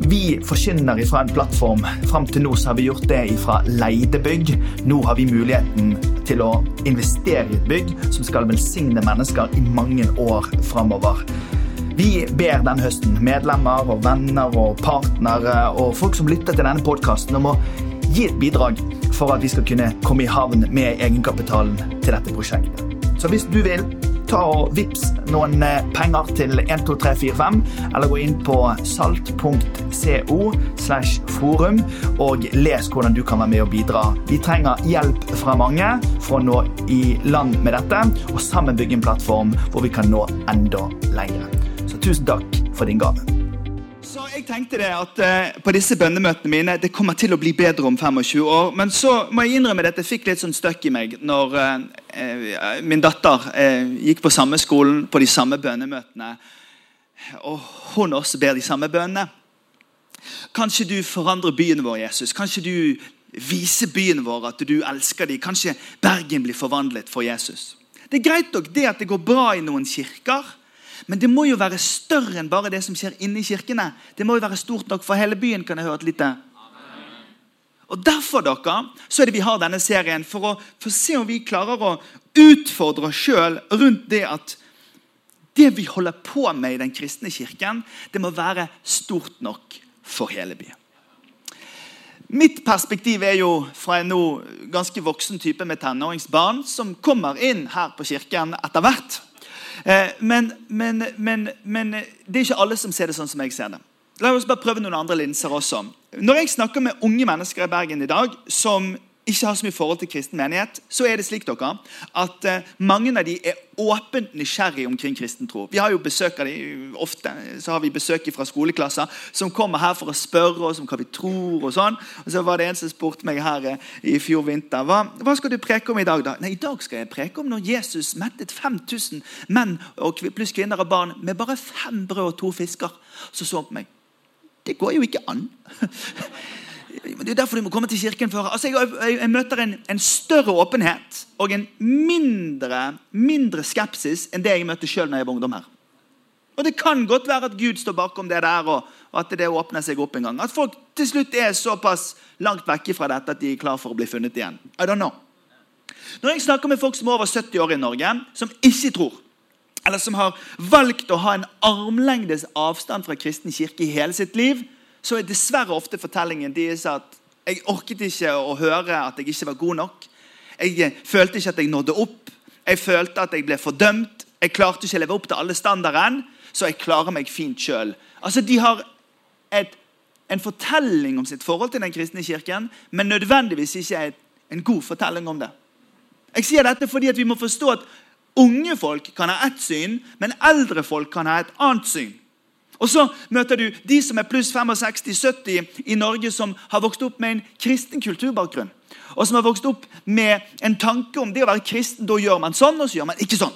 vi forkynner fra en plattform. Fram til nå har vi gjort det fra leide bygg. Nå har vi muligheten til å investere i et bygg som skal velsigne mennesker i mange år framover. Vi ber denne høsten medlemmer og venner og partnere og folk som lytter til denne podkasten, om å gi et bidrag for at vi skal kunne komme i havn med egenkapitalen til dette prosjektet. Så hvis du vil, ta og vips noen penger til 12345, eller gå inn på salt.co slash forum og les hvordan du kan være med og bidra. Vi trenger hjelp fra mange for å nå i land med dette, og sammen bygge en plattform hvor vi kan nå enda lenger. Så tusen takk for din gave. Så jeg tenkte det at eh, På disse bønnemøtene mine det kommer til å bli bedre om 25 år. Men så må jeg innrømme at jeg fikk litt sånn støkk i meg når uh, uh, min datter gikk på samme skolen på de samme bønnemøtene. Og hun også ber de samme bønnene. Kanskje du forandrer byen vår, Jesus. Kanskje du viser byen vår at du elsker dem. Kanskje Bergen blir forvandlet for Jesus. Det er greit nok det at det går bra i noen kirker. Men det må jo være større enn bare det som skjer inne i kirkene. Det må jo være stort nok for hele byen. kan jeg høre et lite. Og Derfor dere, så er det vi har denne serien, for å for se om vi klarer å utfordre oss sjøl rundt det at det vi holder på med i den kristne kirken, det må være stort nok for hele byen. Mitt perspektiv er jo fra en nå ganske voksen type med tenåringsbarn som kommer inn her på kirken etter hvert. Men, men, men, men, det er ikke alle som ser det sånn som jeg ser det. La oss bare prøve noen andre linser også. Når jeg snakker med unge mennesker i Bergen i dag som ikke har så mye forhold til kristen menighet, så er det slik dere, at mange av de er åpent nysgjerrige omkring kristen tro. Vi har jo besøk av de ofte. så har vi besøk fra skoleklasser som kommer her for å spørre oss om hva vi tror. og sånn. Og så var det en som spurte meg her i fjor vinter hva, hva skal du preke om i dag. da? Nei, I dag skal jeg preke om når Jesus mettet 5000 menn og pluss kvinner og barn med bare fem brød og to fisker. Så så han på meg. Det går jo ikke an. Det er derfor du må komme til kirken før. Altså, jeg, jeg, jeg møter en, en, større åpenhet og en mindre, mindre skepsis enn det jeg møtte sjøl når jeg var ungdom her. Og Det kan godt være at Gud står bakom det der, og, og at det åpner seg opp en gang. At folk til slutt er såpass langt vekke fra dette at de er klar for å bli funnet igjen. I don't know. Når jeg snakker med folk som er over 70 år i Norge, som ikke tror, eller som har valgt å ha en armlengdes avstand fra kristen kirke i hele sitt liv, så er dessverre ofte fortellingen deres at jeg orket ikke å høre at jeg ikke var god nok. Jeg følte ikke at jeg nådde opp. Jeg følte at jeg ble fordømt. Jeg klarte ikke å leve opp til alle standarden, så jeg klarer meg fint sjøl. Altså, de har et, en fortelling om sitt forhold til den kristne kirken, men nødvendigvis ikke et, en god fortelling om det. Jeg sier dette fordi vi må forstå at unge folk kan ha ett syn, men eldre folk kan ha et annet syn. Og så møter du de som er pluss 65-70 i Norge, som har vokst opp med en kristen kulturbakgrunn. Og som har vokst opp med en tanke om det å være kristen. Da gjør man sånn, og så gjør man ikke sånn.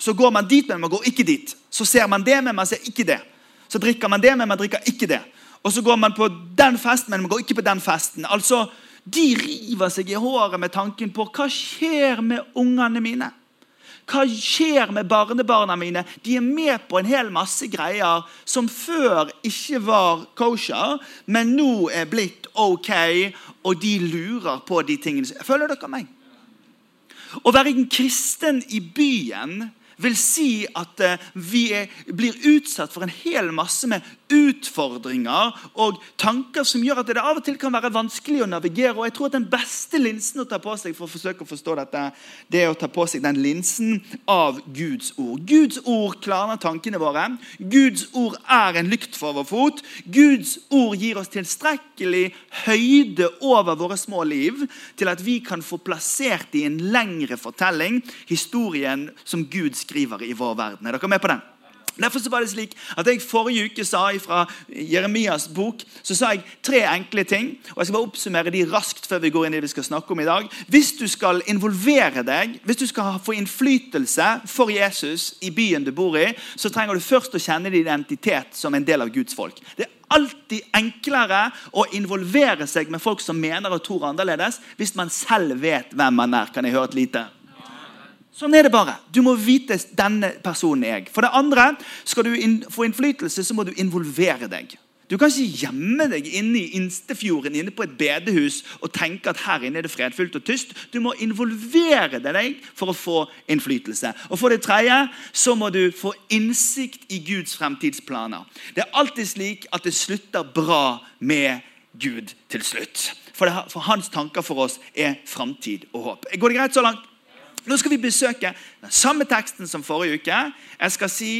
Så går man dit, men man går ikke dit. Så ser man det, men man ser ikke det. Så drikker man det, men man drikker ikke det. Og så går man på den festen, men man går ikke på den festen. Altså, De river seg i håret med tanken på hva skjer med ungene mine. Hva skjer med barnebarna mine? De er med på en hel masse greier som før ikke var kosher, men nå er blitt ok, og de lurer på de tingene. Føler dere meg? Å være en kristen i byen vil si at vi vi blir utsatt for en hel masse med utfordringer og tanker som gjør at det av og til kan være vanskelig å navigere. og jeg tror at Den beste linsen å ta på seg for å forsøke å forstå dette, det er å ta på seg den linsen av Guds ord. Guds ord klarner tankene våre. Guds ord er en lykt for vår fot. Guds ord gir oss tilstrekkelig høyde over våre små liv til at vi kan få plassert i en lengre fortelling historien som Gud skriver i vår verden. Er dere med på den? Derfor så var det slik at jeg Forrige uke sa fra Jeremias bok så sa jeg tre enkle ting. og Jeg skal bare oppsummere de raskt før vi går inn i det vi skal snakke om i dag. Hvis du skal involvere deg, hvis du skal få innflytelse for Jesus i byen du bor i, så trenger du først å kjenne din identitet som en del av Guds folk. Det er alltid enklere å involvere seg med folk som mener og tror annerledes, hvis man selv vet hvem man er. Kan jeg høre et lite? Sånn er det bare. Du må vite denne personen er jeg. For det andre, skal du få innflytelse, så må du involvere deg. Du kan ikke gjemme deg inne i Instefjorden inne på et bedehus og tenke at her inne er det fredfullt og tyst. Du må involvere deg for å få innflytelse. Og For det tredje så må du få innsikt i Guds fremtidsplaner. Det er alltid slik at det slutter bra med Gud til slutt. For, det, for hans tanker for oss er framtid og håp. Går det greit så langt? Nå skal vi besøke den samme teksten som forrige uke. Jeg skal si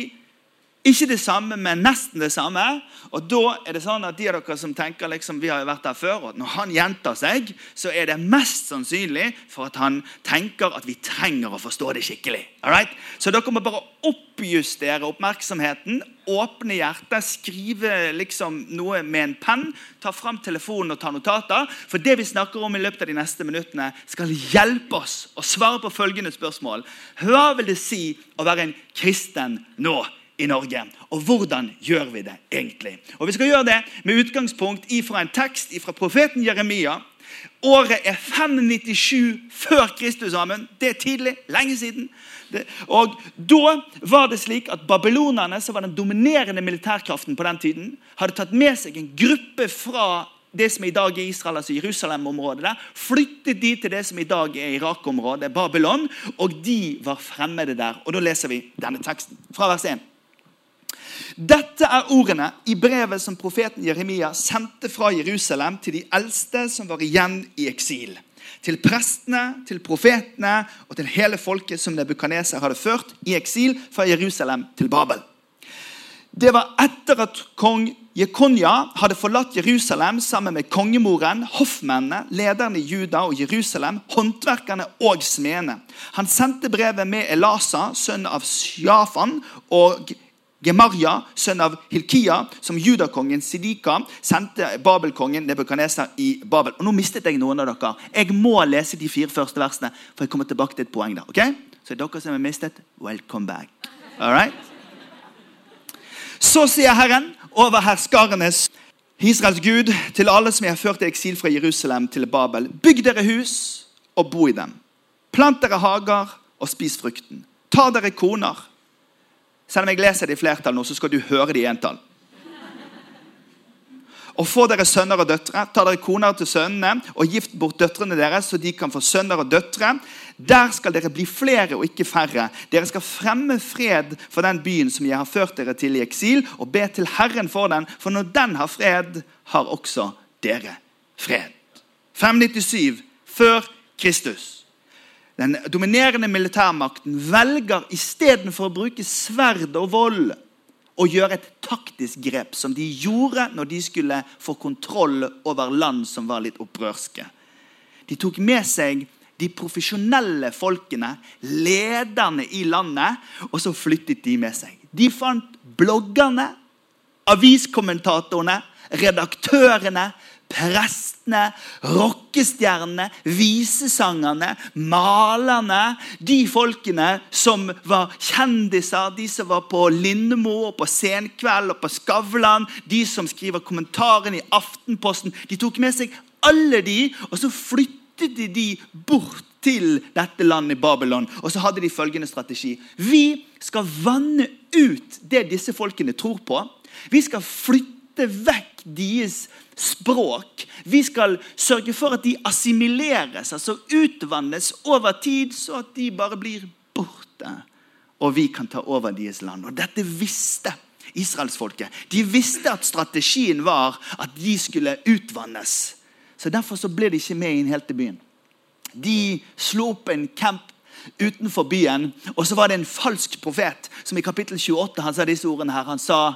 ikke det samme, men nesten det samme. Og da er det sånn at de av dere som tenker liksom, vi har jo vært der før, og Når han gjentar seg, så er det mest sannsynlig for at han tenker at vi trenger å forstå det skikkelig. Alright? Så dere må bare oppjustere oppmerksomheten, åpne hjertet, skrive liksom noe med en penn. Ta fram telefonen og ta notater. For det vi snakker om i løpet av de neste minuttene, skal hjelpe oss å svare på følgende spørsmål. Hva vil det si å være en kristen nå? I Norge. Og hvordan gjør vi det egentlig? Og Vi skal gjøre det med utgangspunkt fra en tekst fra profeten Jeremia. Året er 597 før Kristus. sammen. Det er tidlig. Lenge siden. Og Da var det slik at babylonerne, som var den dominerende militærkraften på den tiden, hadde tatt med seg en gruppe fra det som i dag er Israel, altså Jerusalem-området. Flyttet de til det som i dag er Irak-området, Babylon. Og de var fremmede der. Og Da leser vi denne teksten fra vers 1. Dette er ordene i brevet som profeten Jeremia sendte fra Jerusalem til de eldste som var igjen i eksil. Til prestene, til profetene og til hele folket som nebukaneser hadde ført i eksil fra Jerusalem til Babel. Det var etter at kong Jekonja hadde forlatt Jerusalem sammen med kongemoren, hoffmennene, lederne i Juda og Jerusalem, håndverkerne og smedene. Han sendte brevet med Elasa, sønn av Sjafan, og Gemarja, sønn av Hilkia, som judakongen Sidika sendte babelkongen Nebukadneser i Babel. Og Nå mistet jeg noen av dere. Jeg må lese de fire første versene, for jeg kommer tilbake til et poeng der. ok? Så dere som har mistet, welcome back. All right? Så sier Herren over herskarenes Israels Gud til alle som jeg har ført i eksil fra Jerusalem til Babel. Bygg dere hus og bo i dem. Plant dere hager og spis frukten. Ta dere koner selv om jeg leser det i flertall nå, så skal du høre det i entall. Og få dere sønner og døtre. Ta dere koner til sønnene og gift bort døtrene deres, så de kan få sønner og døtre. Der skal dere bli flere og ikke færre. Dere skal fremme fred for den byen som jeg har ført dere til i eksil, og be til Herren for den, for når den har fred, har også dere fred. 597 før Kristus. Den dominerende militærmakten velger istedenfor å bruke sverd og vold å gjøre et taktisk grep, som de gjorde når de skulle få kontroll over land som var litt opprørske. De tok med seg de profesjonelle folkene, lederne i landet, og så flyttet de med seg. De fant bloggerne, aviskommentatorene, redaktørene, prestene, rockestjernene, visesangerne, malerne. De folkene som var kjendiser, de som var på Lindmo og på Senkveld og på Skavlan, de som skriver kommentarene i Aftenposten. De tok med seg alle de, og så flyttet de de bort til dette landet Babylon. Og så hadde de følgende strategi. Vi skal vanne ut det disse folkene tror på. Vi skal flytte vekk deres språk. Vi skal sørge for at de assimileres, altså utvannes over tid, så at de bare blir borte. Og vi kan ta over deres land. Og dette visste israelsfolket. De visste at strategien var at de skulle utvannes. Så Derfor så ble de ikke med inn helt til byen. De slo opp en camp utenfor byen, og så var det en falsk profet som i kapittel 28 han sa disse ordene her. Han sa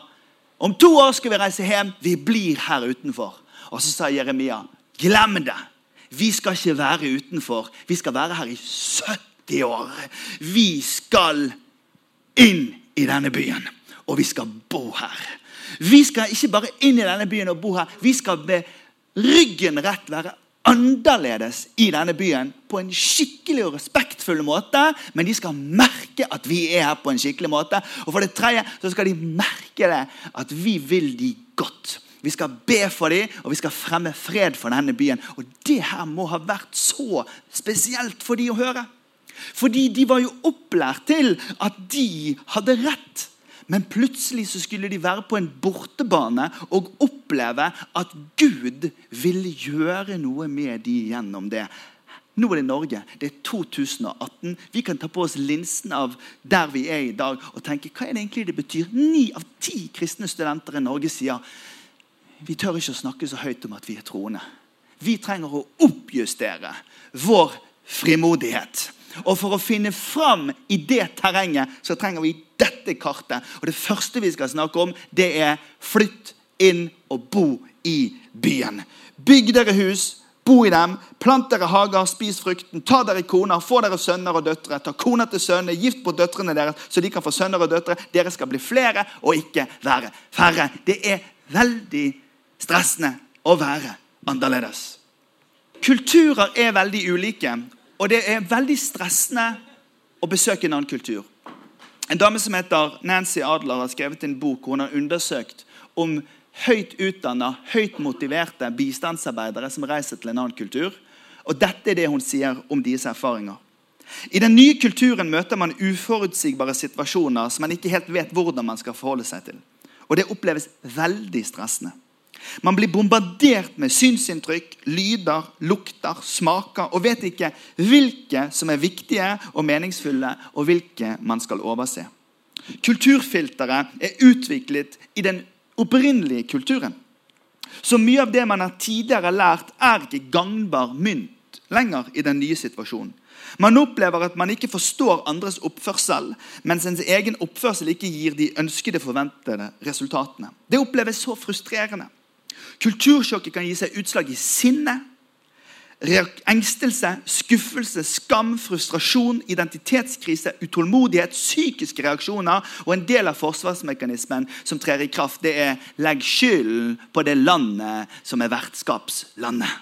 om to år skal vi reise hjem. Vi blir her utenfor. Og så sa Jeremia, glem det. Vi skal ikke være utenfor. Vi skal være her i 70 år. Vi skal inn i denne byen. og vi skal bo her. Vi skal ikke bare inn i denne byen og bo her. Vi skal med ryggen rett være annerledes i denne byen på en skikkelig og respektfull måte. Men de skal merke at vi er her på en skikkelig måte. Og for det tredje så skal de merke det at vi vil de godt. Vi skal be for dem, og vi skal fremme fred for denne byen. Og det her må ha vært så spesielt for dem å høre. Fordi de var jo opplært til at de hadde rett. Men plutselig så skulle de være på en bortebane og oppleve at Gud ville gjøre noe med de gjennom det. Nå er det Norge. Det er 2018. Vi kan ta på oss linsen av der vi er i dag og tenke hva er det egentlig det betyr. Ni av ti kristne studenter i Norge sier vi tør ikke å snakke så høyt om at vi er troende. Vi trenger å oppjustere vår frimodighet. Og For å finne fram i det terrenget så trenger vi dette kartet. Og Det første vi skal snakke om, det er flytt inn og bo i byen. Bygg dere hus, bo i dem, plant dere hager, spis frukten, ta dere koner, få dere sønner og døtre. Ta koner til sønner, gift på døtrene deres, så de kan få sønner og døtre. Dere skal bli flere og ikke være færre. Det er veldig stressende å være annerledes. Kulturer er veldig ulike, og det er veldig stressende å besøke en annen kultur. En dame som heter Nancy Adler, har skrevet en bok hvor hun har undersøkt om høyt utdanna, høyt motiverte bistandsarbeidere som reiser til en annen kultur. Og Dette er det hun sier om deres erfaringer. I den nye kulturen møter man uforutsigbare situasjoner som man ikke helt vet hvordan man skal forholde seg til. Og det oppleves veldig stressende. Man blir bombardert med synsinntrykk, lyder, lukter, smaker og vet ikke hvilke som er viktige og meningsfulle, og hvilke man skal overse. Kulturfilteret er utviklet i den opprinnelige kulturen. Så mye av det man har tidligere lært, er ikke gangbar mynt lenger i den nye situasjonen. Man opplever at man ikke forstår andres oppførsel, mens ens egen oppførsel ikke gir de ønskede, forventede resultatene. Det oppleves så frustrerende. Kultursjokket kan gi seg utslag i sinne, engstelse, skuffelse, skam, frustrasjon, identitetskrise, utålmodighet, psykiske reaksjoner. Og en del av forsvarsmekanismen som trer i kraft, det er legg skylden på det landet som er vertskapslandet.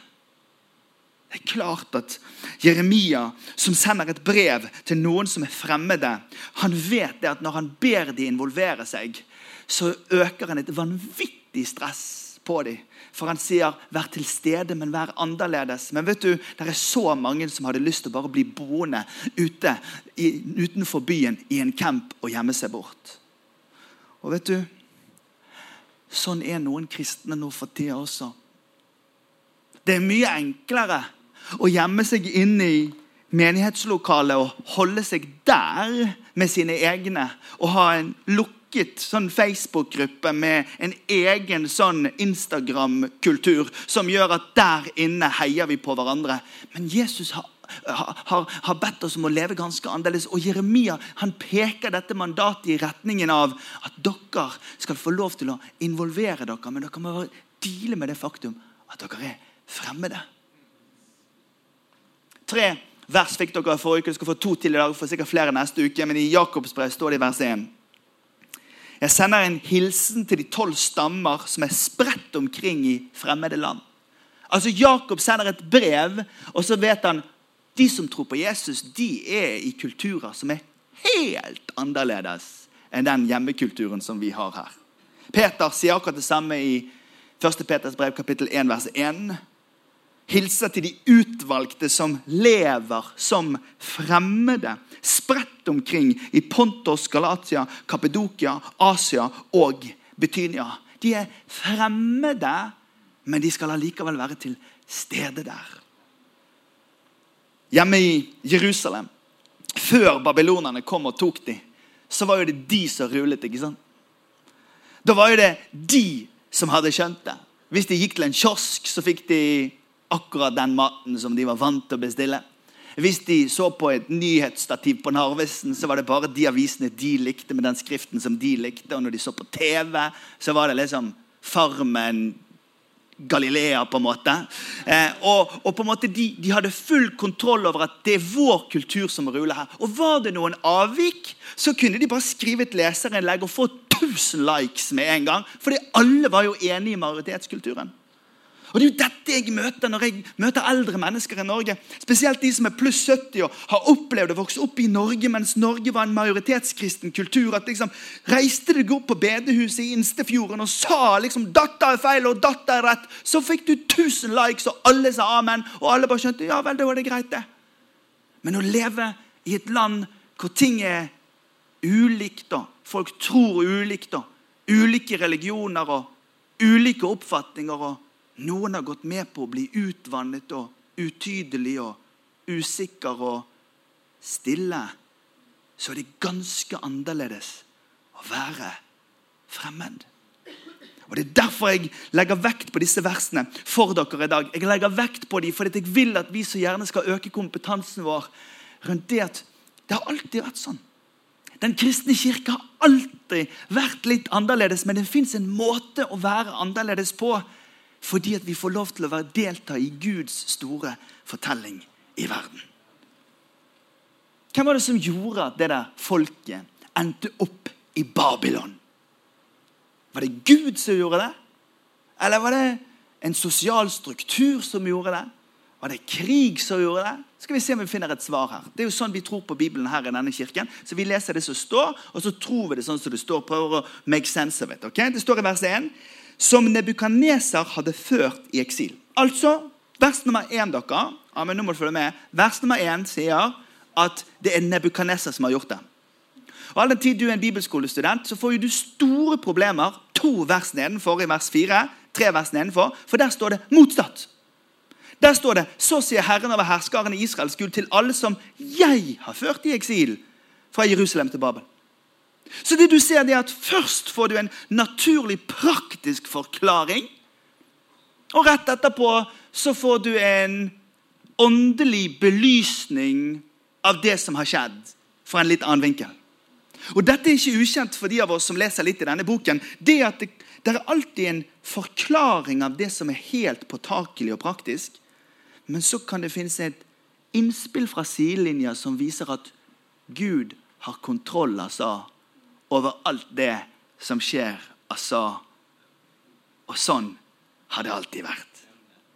Det er klart at Jeremia, som sender et brev til noen som er fremmede, han vet det at når han ber de involvere seg, så øker han et vanvittig stress på dem. For han sier 'vær til stede, men vær annerledes'. Men vet du, det er så mange som hadde lyst til å bare bli boende ute i, utenfor byen i en camp og gjemme seg bort. Og vet du, sånn er noen kristne nå for tida også. Det er mye enklere å gjemme seg inne i menighetslokalet og holde seg der med sine egne og ha en lukket lukket sånn Facebook-gruppe med en egen sånn Instagram-kultur som gjør at der inne heier vi på hverandre. Men Jesus har, har, har, bedt oss om å leve ganske annerledes. Og Jeremia han peker dette mandatet i retningen av at dere skal få lov til å involvere dere, men dere må deale med det faktum at dere er fremmede. Tre vers fikk dere forrige uke. Dere skal få to til i dag, for sikkert flere neste uke. Men i Jakobs brev står det i vers 1. Jeg sender en hilsen til de tolv stammer som er spredt omkring i fremmede land. Altså Jakob sender et brev, og så vet han de som tror på Jesus, de er i kulturer som er helt annerledes enn den hjemmekulturen som vi har her. Peter sier akkurat det samme i 1. Peters brev kapittel 1 vers 1 hilser til de utvalgte som lever som fremmede, spredt omkring i Pontos, Galatia, Kapedokia, Asia og Betynia. De er fremmede, men de skal allikevel være til stede der. Hjemme i Jerusalem, før babylonerne kom og tok dem, så var jo det de som rullet. ikke sant? Da var jo det de som hadde skjønt det. Hvis de gikk til en kiosk, så fikk de akkurat den maten som de var vant til å bestille. Hvis de så på et nyhetsstativ på Narvesen, så var det bare de avisene de likte, med den skriften som de likte. Og når de så på TV, så var det liksom Farmen, Galilea, på en måte. Eh, og, og, på en måte de, de, hadde full kontroll over at det er vår kultur som ruller her. Og var det noen avvik, så kunne de bare skrive et leserinnlegg og få 1000 likes med en gang. Fordi alle var jo enige i majoritetskulturen. Og Det er jo dette jeg møter når jeg møter eldre mennesker i Norge. Spesielt de som er pluss 70 og har opplevd å vokse opp i Norge mens Norge var en majoritetskristen kultur. At liksom Reiste du opp på bedehuset i Instefjorden og sa liksom 'Datta er feil', og 'datta er rett', så fikk du 1000 likes, og alle sa amen. Og alle bare skjønte ja vel, da var det greit, det. Men å leve i et land hvor ting er ulikt, da, folk tror ulikt, da, ulike religioner og ulike oppfatninger og noen har gått med på å bli utvannet og utydelig og usikker og stille. Så er det ganske annerledes å være fremmed. Og Det er derfor jeg legger vekt på disse versene for dere i dag. Jeg legger vekt på dem fordi jeg vil at vi så gjerne skal øke kompetansen vår rundt det at det har alltid vært sånn. Den kristne kirke har alltid vært litt annerledes, men det fins en måte å være annerledes på fordi at vi får lov til å være delta i Guds store fortelling i verden. Hvem var det som gjorde at det der folket endte opp i Babylon? Var det Gud som gjorde det? Eller var det en sosial struktur som gjorde det? Var det krig som gjorde det? Skal vi se om vi finner et svar her. Det er jo sånn vi tror på Bibelen her i denne kirken. Så Vi leser det som står, og så tror vi det sånn som det står. Prøver å make sense of it. Okay? Det står i vers 1 som Nebukaneser hadde ført i eksil. Altså, Vers nummer én dere, ja, men nå må du følge med, vers nummer én sier at det er Nebukaneser som har gjort det. Og All den tid du er en bibelskolestudent, så får du store problemer to vers nedenfor i vers 4, tre vers nedenfor, for der står det motsatt. Der står det så sier Herren over herskaren i Israels Gud til alle som jeg har ført i eksil fra Jerusalem til Babel. Så det du ser det er at Først får du en naturlig, praktisk forklaring. Og rett etterpå så får du en åndelig belysning av det som har skjedd, fra en litt annen vinkel. Og Dette er ikke ukjent for de av oss som leser litt i denne boken. Det at det, det er alltid en forklaring av det som er helt påtakelig og praktisk. Men så kan det finnes et innspill fra sidelinja som viser at Gud har kontroll, altså, over alt det som skjer Asa. Og sånn har det alltid vært.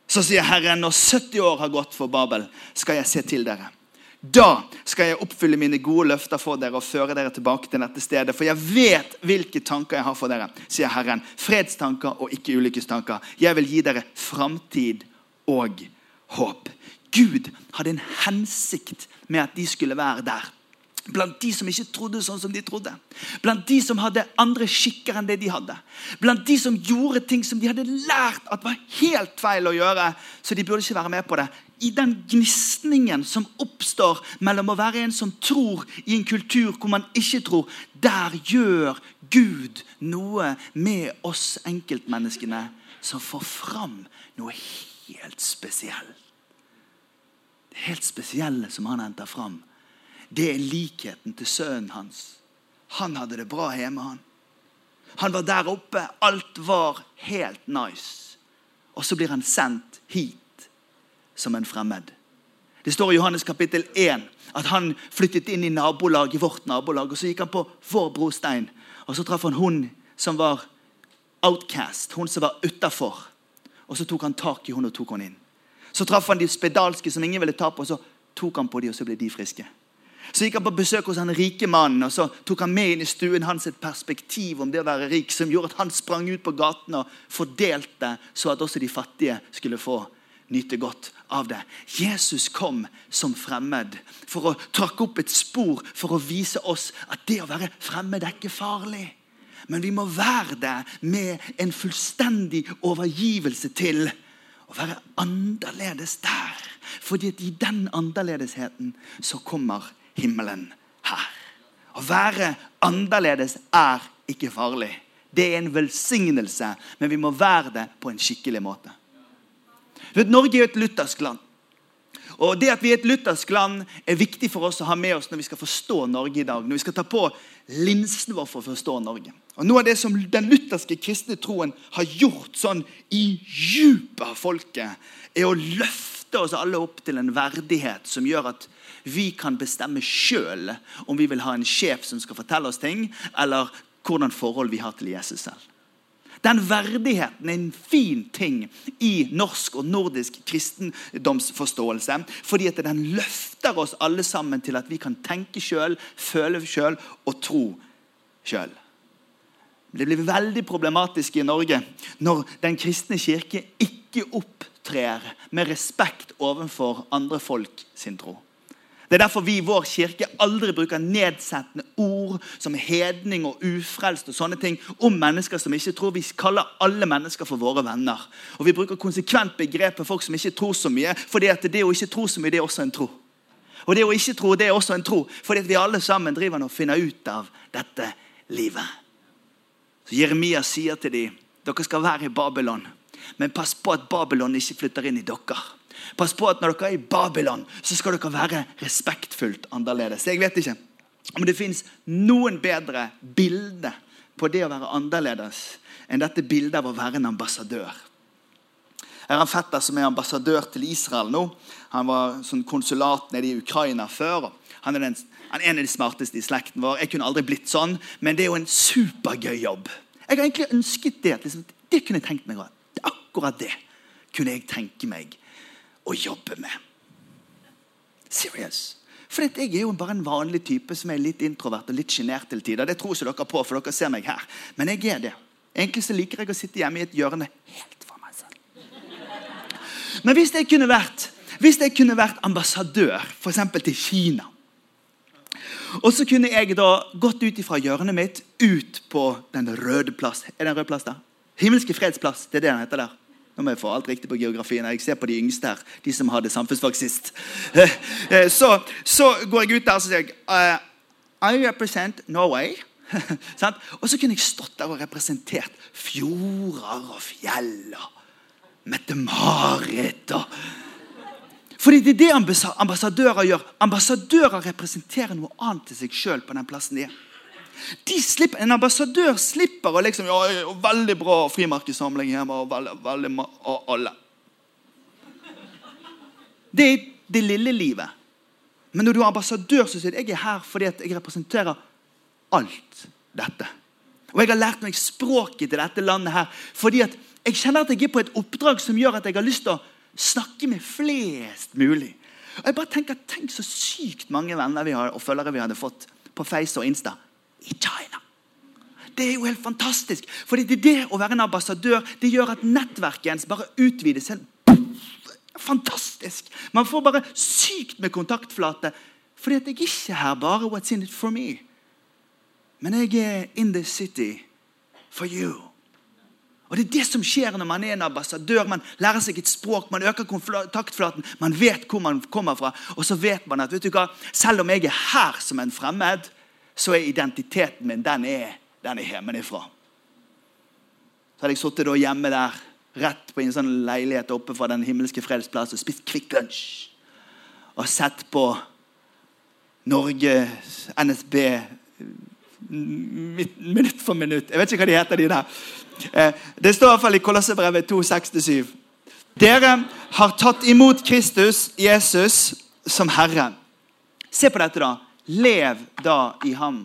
Så sier Herren, når 70 år har gått for Babel, skal jeg se til dere. Da skal jeg oppfylle mine gode løfter for dere og føre dere tilbake til dette stedet. For jeg vet hvilke tanker jeg har for dere, sier Herren. Fredstanker og ikke ulykkestanker. Jeg vil gi dere framtid og håp. Gud hadde en hensikt med at de skulle være der. Blant de som ikke trodde sånn som de trodde. Blant de som hadde andre skikker enn det de hadde. Blant de som gjorde ting som de hadde lært at var helt feil å gjøre. Så de burde ikke være med på det. I den gnisningen som oppstår mellom å være en som tror i en kultur hvor man ikke tror, der gjør Gud noe med oss enkeltmenneskene som får fram noe helt spesielt. Det helt spesielle som han henter fram det er likheten til sønnen hans. Han hadde det bra hjemme, han. Han var der oppe. Alt var helt nice. Og så blir han sendt hit som en fremmed. Det står i Johannes kapittel 1 at han flyttet inn i nabolaget, vårt nabolag. og Så gikk han på vår brostein, og så traff han hun som var outcast, hun som var utafor. Og så tok han tak i hun og tok henne inn. Så traff han de spedalske som ingen ville ta på, og så tok han på de, og så ble de friske. Så gikk han på besøk hos den rike mannen og så tok han med inn i stuen hans et perspektiv om det å være rik, som gjorde at han sprang ut på gaten og fordelte, så at også de fattige skulle få nyte godt av det. Jesus kom som fremmed for å trakke opp et spor for å vise oss at det å være fremmed er ikke farlig. Men vi må være det med en fullstendig overgivelse til å være annerledes der. Fordi at i den annerledesheten så kommer himmelen her. Å være annerledes er ikke farlig. Det er en velsignelse, men vi må være det på en skikkelig måte. Vet, Norge er jo et luthersk land. Og Det at vi er et luthersk land, er viktig for oss å ha med oss når vi skal forstå Norge i dag. Når vi skal ta på linsen vår for å forstå Norge. Og Noe av det som den lutherske kristne troen har gjort sånn i djupet av folket, er å løfte oss alle opp til en verdighet som gjør at vi kan bestemme sjøl om vi vil ha en sjef som skal fortelle oss ting, eller hvordan forhold vi har til Jesus selv. Den verdigheten er en fin ting i norsk og nordisk kristendomsforståelse. Fordi at den løfter oss alle sammen til at vi kan tenke sjøl, føle sjøl og tro sjøl. Det blir veldig problematisk i Norge når Den kristne kirke ikke opptrer med respekt overfor andre folk sin tro. Det er derfor vi i vår kirke aldri bruker nedsettende ord som hedning og ufrelst og sånne ting om mennesker som ikke tror. Vi kaller alle mennesker for våre venner. Og Vi bruker konsekvent begrepet folk som ikke tror så mye, fordi at det å ikke tro så mye, det er også en tro. Og det å ikke tro, det er også en tro, fordi at vi alle sammen driver og finner ut av dette livet. Så Jeremia sier til dem dere skal være i Babylon, men pass på at Babylon ikke flytter inn i dere. Pass på at når dere er i Babylon, så skal dere være respektfullt annerledes. Jeg vet ikke om det fins noen bedre bilde på det å være annerledes enn dette bildet av å være en ambassadør. Jeg har en fetter som er ambassadør til Israel nå. Han var sånn konsulat nede i Ukraina før. Han er, den, han er en av de smarteste i slekten vår. Jeg kunne aldri blitt sånn, men det er jo en supergøy jobb. Jeg har egentlig ønsket det. Liksom, det kunne jeg tenkt meg. Akkurat det kunne jeg tenke meg å jobbe med. Serious. For jeg er jo bare en vanlig type som er litt introvert og litt sjenert til tider. Det tror ikke dere på, for dere ser meg her. Men jeg er det. Egentlig så liker jeg å sitte hjemme i et hjørne helt for meg selv. Men hvis jeg kunne vært, jeg kunne vært ambassadør f.eks. til Kina og så kunne jeg da gått ut fra hjørnet mitt ut på Den røde plass. Er det en rød plass der? Himmelske fredsplass. Det er det den heter der. Nå må jeg få alt riktig på geografien. Jeg ser på de yngste her. De som hadde samfunnsfag sist. Eh, eh, så, så, går jeg ut der og sier jeg, uh, I represent Norway. og så kunne jeg stått der og representert fjorder og fjell og Mette-Marit og Fordi det er det ambassadører gjør. Ambassadører representerer noe annet til seg sjøl på den plassen de er. Slipper, en ambassadør slipper å liksom ja, 'Veldig bra frimerkesamling hjemme.' og, veldig, veldig, og alle. Det er det lille livet. Men når du er ambassadør, så sier du jeg er her fordi jeg representerer alt dette. Og jeg har lært meg språket til dette landet her fordi at jeg kjenner at jeg er på et oppdrag som gjør at jeg har lyst til å snakke med flest mulig. Og jeg bare tenker, Tenk så sykt mange venner vi har, og følgere vi hadde fått på Face og Insta i China. Det er jo helt fantastisk. Fordi det, det å være en ambassadør det gjør at nettverket ens bare utvides. Fantastisk! Man får bare sykt med kontaktflate. Fordi at jeg ikke er her bare what's in it for me. Men jeg er in the city for you. Og Det er det som skjer når man er en ambassadør. Man lærer seg et språk, man øker kontaktflaten, man vet hvor man kommer fra. Og så vet man at vet du hva, selv om jeg er her som en fremmed, så er identiteten min den er, den er hjemmefra. Så hadde jeg sittet hjemme der, rett på en sånn leilighet oppe fra Den himmelske freds plass og spist Kvikk Lunsj. Og sett på Norge, NSB minutt for minutt. Jeg vet ikke hva de heter, de der. Eh, det står i hvert fall i Kolossebrevet 2,6-7. Dere har tatt imot Kristus, Jesus, som Herre. Se på dette, da. Lev da i ham.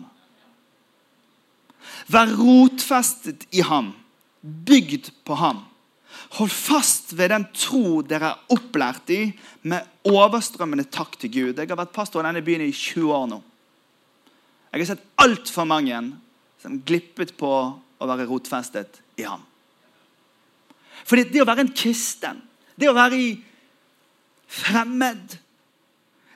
Vær rotfestet i ham, bygd på ham. Hold fast ved den tro dere er opplært i, med overstrømmende takk til Gud. Jeg har vært pastor i denne byen i 20 år nå. Jeg har sett altfor mange som glippet på å være rotfestet i ham. Fordi det å være en kristen, det å være i fremmed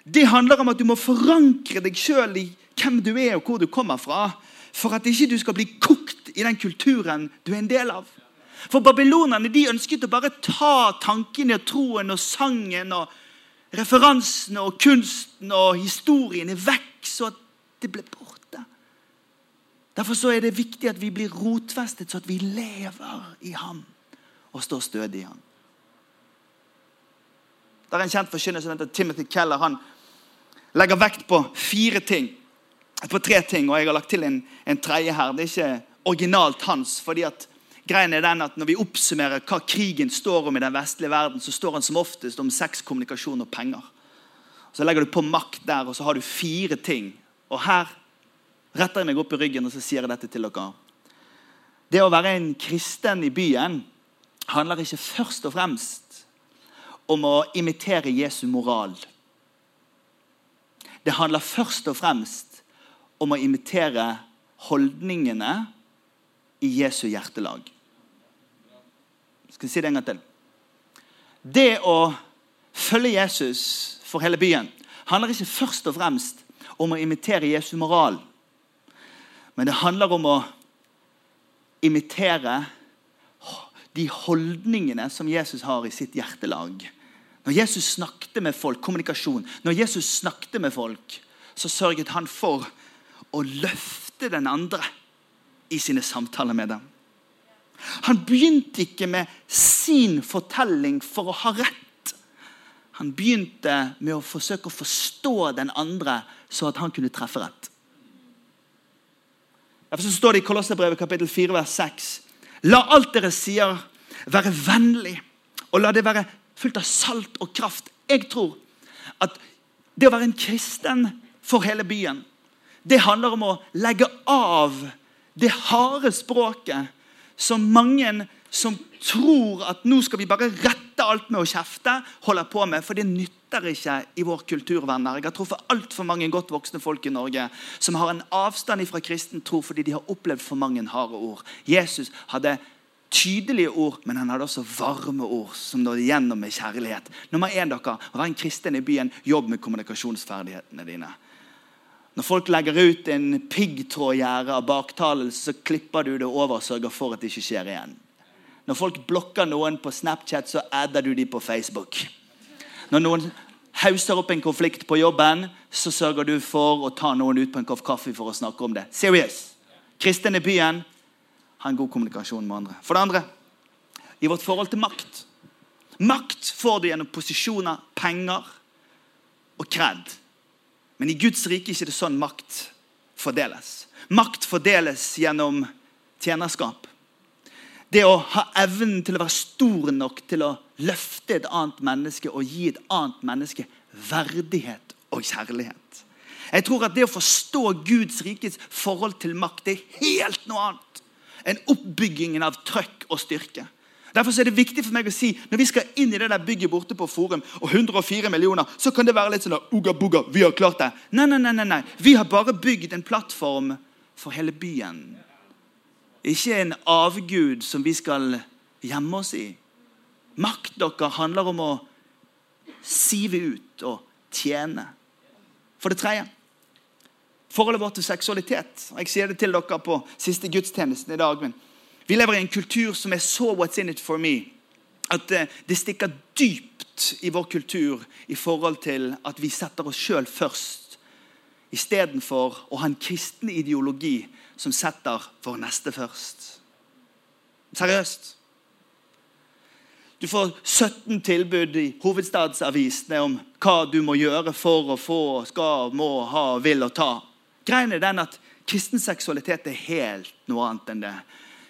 det handler om at du må forankre deg sjøl i hvem du er og hvor du kommer fra. For at ikke du skal bli kokt i den kulturen du er en del av. For babylonerne de ønsket å bare ta tankene og troen og sangen og referansene og kunsten og historiene vekk, så at det ble borte. Derfor så er det viktig at vi blir rotfestet, så at vi lever i ham og står stødig i ham. Det er en kjent forkynner som heter Timothy Keller. Han legger vekt på fire ting. På tre ting, og jeg har lagt til en, en tredje her. Det er ikke originalt hans. fordi at greien er den at Når vi oppsummerer hva krigen står om i den vestlige verden, så står han som oftest om sex, kommunikasjon og penger. Så legger du på makt der, og så har du fire ting. Og her retter jeg meg opp i ryggen og så sier jeg dette til dere. Det å være en kristen i byen handler ikke først og fremst om å imitere Jesu moral. Det handler først og fremst om å imitere holdningene i Jesu hjertelag. Skal jeg si det en gang til? Det å følge Jesus for hele byen handler ikke først og fremst om å imitere Jesu moral. Men det handler om å imitere de holdningene som Jesus har i sitt hjertelag. Når Jesus snakket med folk, kommunikasjon, når Jesus snakket med folk, så sørget han for å løfte den andre i sine samtaler med dem. Han begynte ikke med sin fortelling for å ha rett. Han begynte med å forsøke å forstå den andre, så at han kunne treffe rett. Derfor står det i Kolosserbrevet kapittel 4, vers 6. La alt dere sier, være vennlig, og la det være fullt av salt og kraft. Jeg tror at det å være en kristen for hele byen, det handler om å legge av det harde språket som mange som tror at nå skal vi bare rette alt med å kjefte, holder på med. For det nytter ikke i vår kultur. venner. Jeg har truffet altfor mange godt voksne folk i Norge som har en avstand fra kristen tro fordi de har opplevd for mange harde ord. Jesus hadde tydelige ord, men han hadde også varme ord som nådde gjennom med kjærlighet. Nummer én, dere, Vær en kristen i byen, jobb med kommunikasjonsferdighetene dine. Når folk legger ut en piggtrådgjerde av baktalelse, så klipper du det over og sørger for at det ikke skjer igjen. Når folk blokker noen på Snapchat, så adder du dem på Facebook. Når noen hauser opp en konflikt på jobben, så sørger du for å ta noen ut på en kopp kaffe for å snakke om det. Serious. Kristen i byen har en god kommunikasjon med andre. For det andre i vårt forhold til makt. Makt får du gjennom posisjoner, penger og kred. Men i Guds rike er ikke det sånn makt fordeles. Makt fordeles gjennom tjenerskap. Det å ha evnen til å være stor nok til å løfte et annet menneske og gi et annet menneske verdighet og kjærlighet. Jeg tror at Det å forstå Guds rikes forhold til makt det er helt noe annet enn oppbyggingen av trøkk og styrke. Derfor er det viktig for meg å si når vi skal inn i det der bygget borte på Forum, og 104 millioner, så kan det være litt sånn uga buga, vi har klart det. Nei, nei, nei, nei, nei. Vi har bare bygd en plattform for hele byen. Ikke en avgud som vi skal gjemme oss i. Makt dere handler om å sive ut og tjene. For det tredje forholdet vårt til seksualitet. Jeg sier det til dere på siste gudstjenesten i dag. men vi lever i en kultur som er så what's in it for me at eh, det stikker dypt i vår kultur i forhold til at vi setter oss sjøl først, istedenfor å ha en kristen ideologi som setter vår neste først. Seriøst. Du får 17 tilbud i hovedstadsavisene om hva du må gjøre for å få, skal, må, ha, vil og ta. Greien er den at kristen seksualitet er helt noe annet enn det.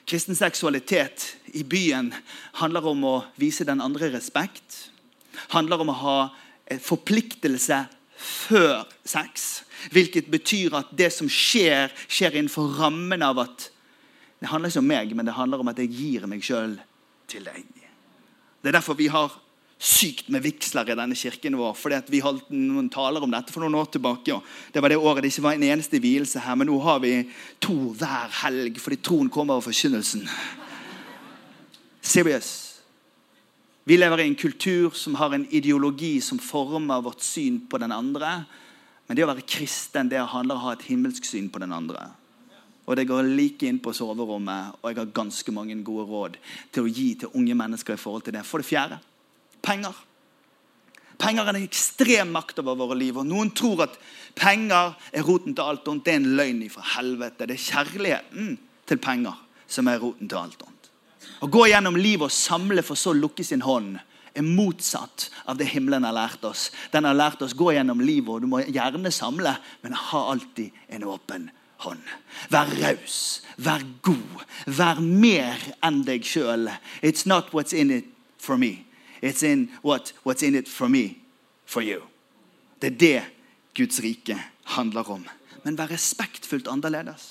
Kristen seksualitet i byen handler om å vise den andre respekt. Handler om å ha forpliktelse før sex. Hvilket betyr at det som skjer, skjer innenfor rammen av at Det handler ikke om meg, men det handler om at jeg gir meg sjøl til deg. Det er derfor vi har sykt med vigsler i denne kirken vår. fordi Vi holdt noen taler om dette for noen år tilbake. Og det var det året det ikke var en eneste vielse her, men nå har vi to hver helg fordi troen kommer av forkynnelsen. Serious. Vi lever i en kultur som har en ideologi som former vårt syn på den andre. Men det å være kristen det handler om å ha et himmelsk syn på den andre. Og det går like inn på soverommet, og jeg har ganske mange gode råd til å gi til unge mennesker i forhold til det. For det fjerde penger. Penger er en ekstrem makt over våre liv. og Noen tror at penger er roten til alt ondt. Det er en løgn fra helvete. Det er kjærligheten til penger som er roten til alt ondt. Å gå gjennom livet og samle for så å lukke sin hånd er motsatt av det himmelen har lært oss. Den har lært oss gå gjennom livet, og du må gjerne samle, men ha alltid en åpen hånd. Vær raus, vær god, vær mer enn deg sjøl. It's not what's in it for me. It's in what, what's in it for me, for you. Det er det Guds rike handler om. Men vær respektfullt annerledes.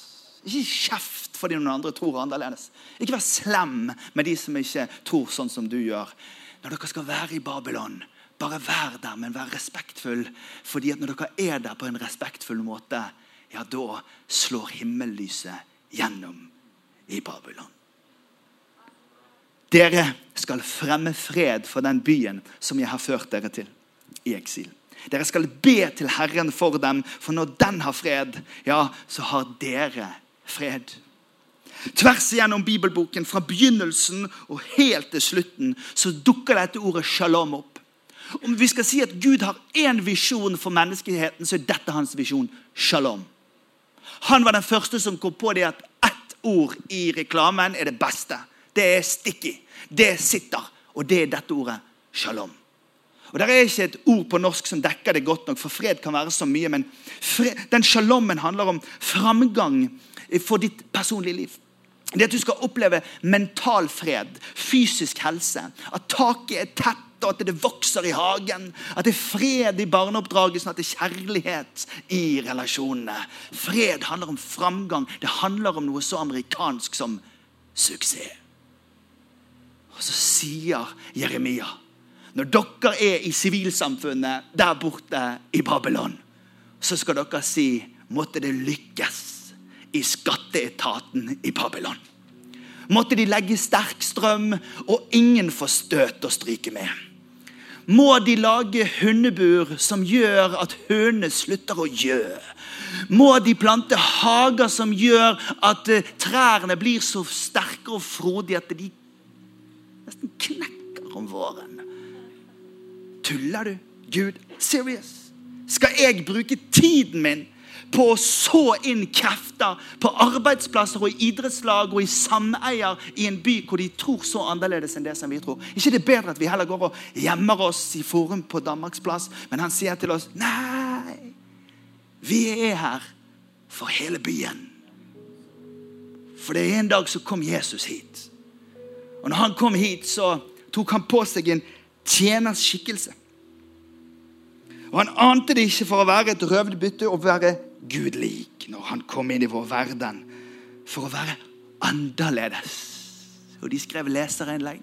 Ikke kjeft fordi noen andre tror annerledes. Ikke vær slem med de som ikke tror sånn som du gjør. Når dere skal være i Babylon, bare vær der, men vær respektfull. Fordi at når dere er der på en respektfull måte, ja, da slår himmellyset gjennom i Babylon. Dere skal fremme fred for den byen som jeg har ført dere til i eksil. Dere skal be til Herren for dem, for når den har fred, ja, så har dere fred. Tvers igjennom bibelboken, fra begynnelsen og helt til slutten, så dukker dette ordet shalom opp. Om vi skal si at Gud har én visjon for menneskeheten, så er dette hans visjon. Shalom. Han var den første som kom på det at ett ord i reklamen er det beste. Det er sticky. Det sitter. Og det er dette ordet shalom. Og Det er ikke et ord på norsk som dekker det godt nok, for fred kan være så mye. Men fred, den shalommen handler om framgang for ditt personlige liv. Det at du skal oppleve mental fred, fysisk helse. At taket er tett, og at det vokser i hagen. At det er fred i barneoppdragelsen, at det er kjærlighet i relasjonene. Fred handler om framgang. Det handler om noe så amerikansk som suksess. Og så sier Jeremia når dere er i sivilsamfunnet der borte i Babylon, så skal dere si måtte det lykkes i skatteetaten i Babylon. Måtte de legge sterk strøm og ingen får støt å stryke med. Må de lage hundebur som gjør at hønene slutter å gjø. Må de plante hager som gjør at eh, trærne blir så sterke og frodige at de nesten knekker om våren. Tuller du? Gud, serious? Skal jeg bruke tiden min på å så inn krefter på arbeidsplasser og i idrettslag og i sameier i en by hvor de tror så annerledes enn det som vi tror. ikke det er bedre at vi heller går og gjemmer oss i Forum på Danmarksplass, men han sier til oss nei, vi er her for hele byen. For det er en dag så kom Jesus hit. Og når han kom hit, så tok han på seg en tjeners skikkelse. Og Han ante det ikke for å være et røvd bytte og være Gud lik når han kom inn i vår verden for å være annerledes. Og de skrev leserinnlegg.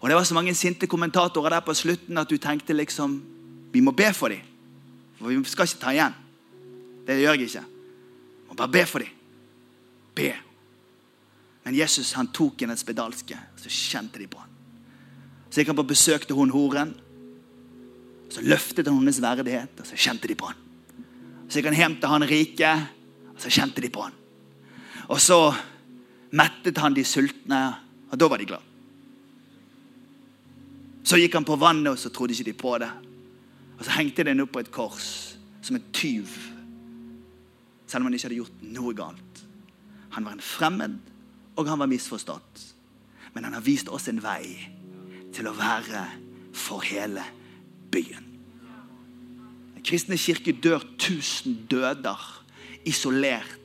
Og det var så mange sinte kommentatorer der på slutten at du tenkte liksom Vi må be for dem. For vi skal ikke ta igjen. Det gjør jeg ikke. Vi må bare be for dem. Be. Men Jesus han tok henne spedalske, så kjente de på han. Så gikk han på besøk til hun horen. Så løftet han hennes verdighet, og så kjente de på han. Så gikk han hjem til han rike, og så kjente de på han. Og så mettet han de sultne, og da var de glad. Så gikk han på vannet, og så trodde ikke de på det. Og så hengte de den opp på et kors som en tyv. Selv om han ikke hadde gjort noe galt. Han var en fremmed, og han var misforstått. Men han har vist oss en vei til å være for hele byen kristne kirke dør tusen døder isolert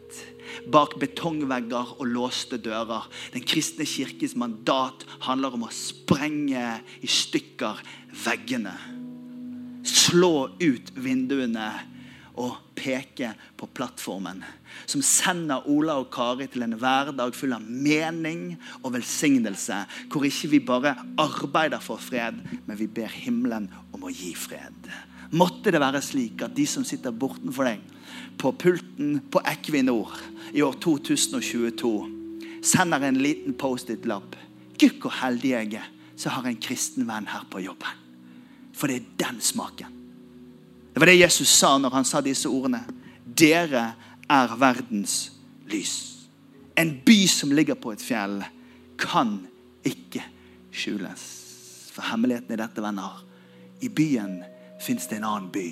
bak betongvegger og låste dører. Den kristne kirkes mandat handler om å sprenge i stykker veggene. Slå ut vinduene og peke på plattformen. Som sender Ola og Kari til en hverdag full av mening og velsignelse. Hvor ikke vi bare arbeider for fred, men vi ber himmelen om å gi fred. Måtte det være slik at de som sitter bortenfor deg på pulten på Equinor i år 2022, sender en liten Post-It-lapp. Gud, hvor heldig jeg er så har en kristen venn her på jobben. For det er den smaken. Det var det Jesus sa når han sa disse ordene. Dere er verdens lys. En by som ligger på et fjell, kan ikke skjules. For hemmeligheten i dette, venner, i byen fins det en annen by.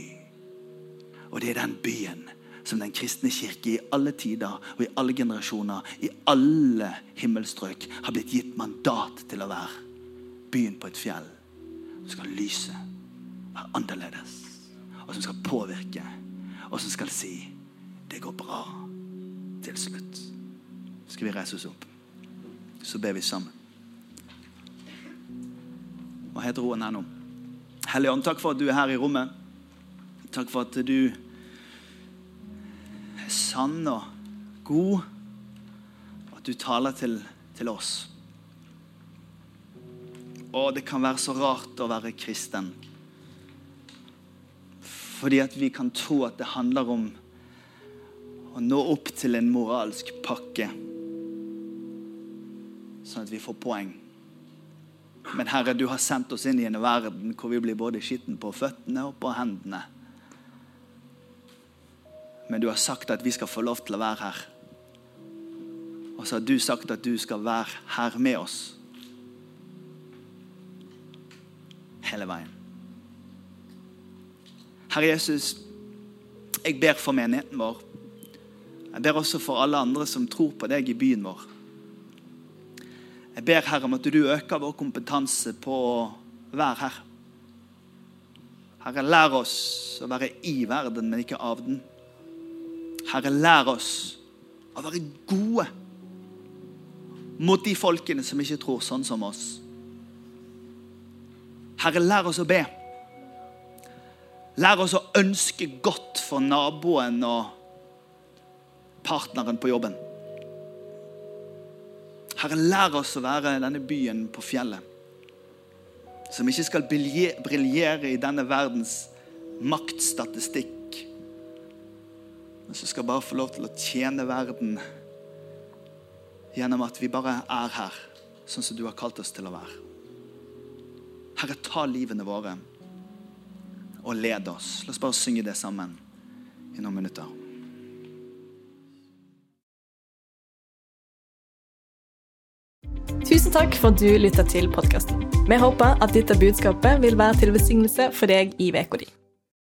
Og det er den byen som den kristne kirke i alle tider og i alle generasjoner, i alle himmelstrøk, har blitt gitt mandat til å være. Byen på et fjell skal lyse, være annerledes, og som skal påvirke, og som skal si det går bra til slutt. Skal vi reise oss opp? Så ber vi sammen. Hva heter roen her nå? Hellige Ånd, takk for at du er her i rommet. Takk for at du er sann og god, og at du taler til, til oss. Å, det kan være så rart å være kristen. Fordi at vi kan tro at det handler om å nå opp til en moralsk pakke. Sånn at vi får poeng. Men Herre, du har sendt oss inn i en verden hvor vi blir både skitten på føttene og på hendene. Men du har sagt at vi skal få lov til å være her. Og så har du sagt at du skal være her med oss. Hele veien. Herre Jesus, jeg ber for menigheten vår. Jeg ber også for alle andre som tror på deg i byen vår. Jeg ber Herre om at du øker vår kompetanse på å være her. Herre, lær oss å være i verden, men ikke av den. Herre, lær oss å være gode mot de folkene som ikke tror sånn som oss. Herre, lær oss å be. Lær oss å ønske godt for naboen og partneren på jobben. Herre, lær oss å være denne byen på fjellet. Som ikke skal briljere i denne verdens maktstatistikk. Men som skal bare få lov til å tjene verden gjennom at vi bare er her, sånn som du har kalt oss til å være. Herre, ta livene våre og led oss. La oss bare synge det sammen i noen minutter. Tusen takk for at du lytta til podkasten. Vi håper at dette budskapet vil være til velsignelse for deg i uka di.